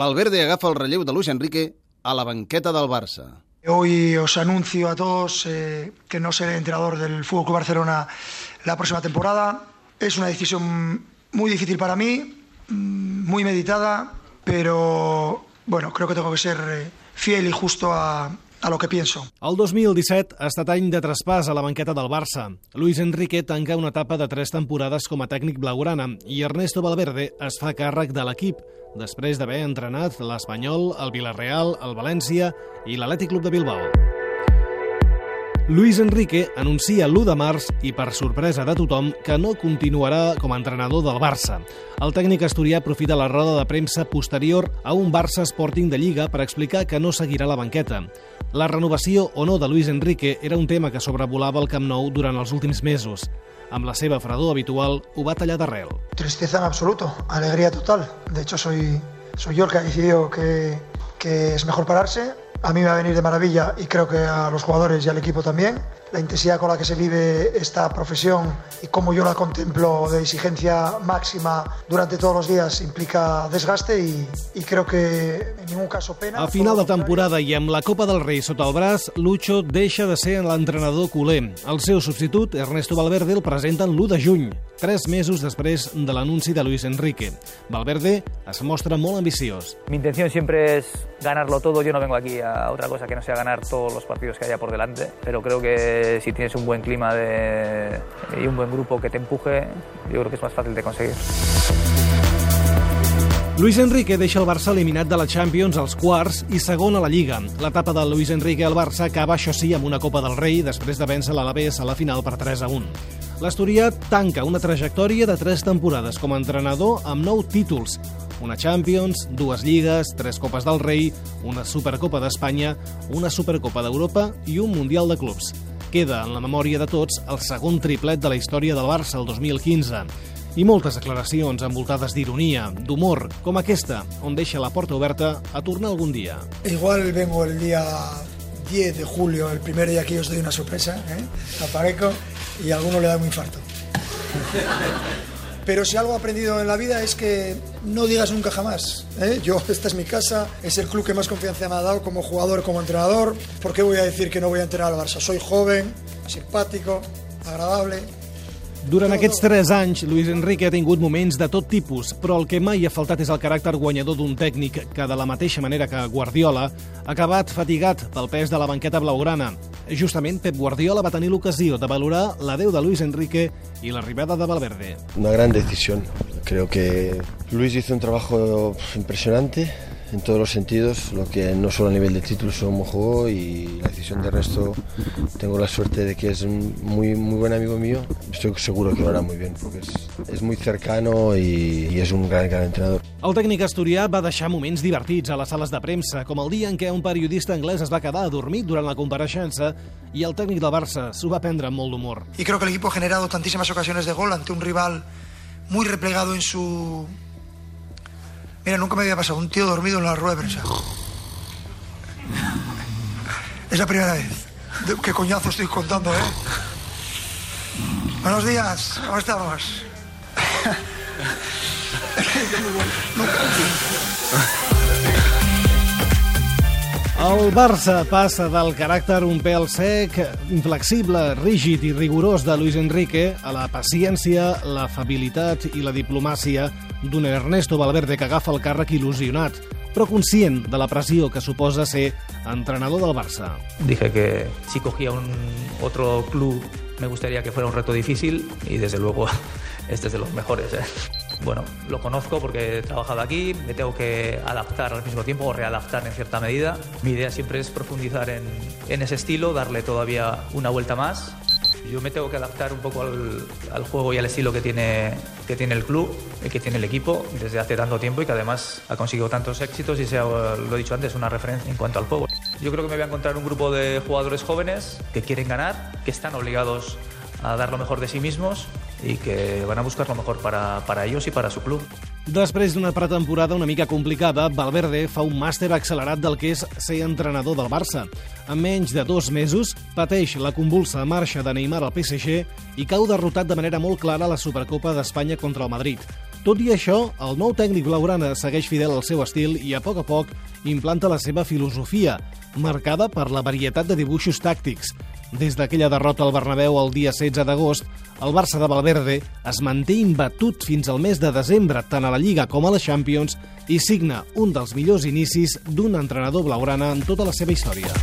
Valverde agafa el relleu de Luis Enrique a la banqueta del Barça. Hoy os anuncio a todos eh, que no seré entrenador del Fútbol Club Barcelona la próxima temporada. Es una decisión muy difícil para mí, mm, muy meditada, pero bueno, creo que tengo que ser eh, fiel y justo a, a lo que pienso. El 2017 ha estat any de traspàs a la banqueta del Barça. Luis Enrique tanca una etapa de tres temporades com a tècnic blaugrana i Ernesto Valverde es fa càrrec de l'equip després d'haver entrenat l'Espanyol, el Villarreal, el València i l'Atlètic Club de Bilbao. Luis Enrique anuncia l'1 de març i per sorpresa de tothom que no continuarà com a entrenador del Barça. El tècnic asturià aprofita la roda de premsa posterior a un Barça Sporting de Lliga per explicar que no seguirà la banqueta. La renovació o no de Luis Enrique era un tema que sobrevolava el Camp Nou durant els últims mesos. Amb la seva fredor habitual, ho va tallar d'arrel. Tristeza en absoluto, alegría total. De hecho, soy, soy yo el que ha decidido que, que es mejor pararse. A mí me va a venir de maravilla y creo que a los jugadores y al equipo también. La intensidad con la que se vive esta profesión y cómo yo la contemplo de exigencia máxima durante todos los días implica desgaste y, y creo que en ningún caso pena. A final de temporada i amb la Copa del Rei sota el braç, Lucho deixa de ser l'entrenador culer. El seu substitut, Ernesto Valverde, el presenten l'1 de juny, tres mesos després de l'anunci de Luis Enrique. Valverde es mostra molt ambiciós. Mi intención siempre es ganarlo todo. Yo no vengo aquí a otra cosa que no sea ganar todos los partidos que haya por delante, pero creo que si tienes un buen clima de, y un buen grupo que te empuje, yo creo que es más fácil de conseguir. Luis Enrique deixa el Barça eliminat de la Champions als quarts i segon a la Lliga. L'etapa de Luis Enrique al Barça acaba, això sí, amb una Copa del Rei després de vèncer l'Alavés a la final per 3 a 1. L'Asturià tanca una trajectòria de tres temporades com a entrenador amb nou títols, una Champions, dues Lligues, tres Copes del Rei, una Supercopa d'Espanya, una Supercopa d'Europa i un Mundial de Clubs. Queda en la memòria de tots el segon triplet de la història del Barça el 2015 i moltes declaracions envoltades d'ironia, d'humor, com aquesta, on deixa la porta oberta a tornar algun dia. Igual vengo el día 10 de julio, el primer día que yo os doy una sorpresa, ¿eh? aparezco y a alguno le da un infarto. Pero si algo he aprendido en la vida es que no digas nunca jamás. ¿eh? Yo, esta es mi casa, es el club que más confianza me ha dado como jugador, como entrenador. ¿Por qué voy a decir que no voy a entrenar al Barça? Soy joven, simpático, agradable, Durant aquests tres anys, Luis Enrique ha tingut moments de tot tipus, però el que mai ha faltat és el caràcter guanyador d'un tècnic que, de la mateixa manera que Guardiola, ha acabat fatigat pel pes de la banqueta blaugrana. Justament, Pep Guardiola va tenir l'ocasió de valorar l'adeu de Luis Enrique i l'arribada de Valverde. Una gran decisión. Creo que Luis hizo un trabajo impresionante en todos los sentidos, lo que no solo a nivel de títulos, sino como jugó y la decisión de resto tengo la suerte de que es un muy, muy buen amigo mío. Estoy seguro que lo hará muy bien porque es, es muy cercano y, y és un gran, gran entrenador. El tècnic asturià va deixar moments divertits a les sales de premsa, com el dia en què un periodista anglès es va quedar adormit durant la compareixença i el tècnic del Barça s'ho va prendre amb molt d'humor. Y creo que el equipo ha generado tantísimas ocasiones de gol ante un rival muy replegado en su... Mira, nunca me había pasado un tío dormido en la rueda de prensa. Es la primera vez. ¿Qué coñazo estoy contando, eh? Buenos días, ¿cómo estamos? El Barça passa del caràcter un pèl sec, inflexible, rígid i rigorós de Luis Enrique a la paciència, l'afabilitat i la diplomàcia d'un Ernesto Valverde que agafa el càrrec il·lusionat, però conscient de la pressió que suposa ser entrenador del Barça. Dije que si cogía un otro club me gustaría que fuera un reto difícil y desde luego este es de los mejores. ¿eh? Bueno, lo conozco porque he trabajado aquí, me tengo que adaptar al mismo tiempo o readaptar en cierta medida. Mi idea siempre es profundizar en, en ese estilo, darle todavía una vuelta más. Yo me tengo que adaptar un poco al, al juego y al estilo que tiene, que tiene el club, que tiene el equipo desde hace tanto tiempo y que además ha conseguido tantos éxitos y sea, lo he dicho antes, una referencia en cuanto al juego. Yo creo que me voy a encontrar un grupo de jugadores jóvenes que quieren ganar, que están obligados a dar lo mejor de sí mismos y que van a buscar lo mejor para, para ellos y para su club. Després d'una pretemporada una mica complicada, Valverde fa un màster accelerat del que és ser entrenador del Barça. En menys de dos mesos, pateix la convulsa marxa de Neymar al PSG i cau derrotat de manera molt clara a la Supercopa d'Espanya contra el Madrid. Tot i això, el nou tècnic blaugrana segueix fidel al seu estil i a poc a poc implanta la seva filosofia, marcada per la varietat de dibuixos tàctics. Des d'aquella derrota al Bernabéu el dia 16 d'agost, el Barça de Valverde es manté imbatut fins al mes de desembre tant a la Lliga com a la Champions i signa un dels millors inicis d'un entrenador blaugrana en tota la seva història.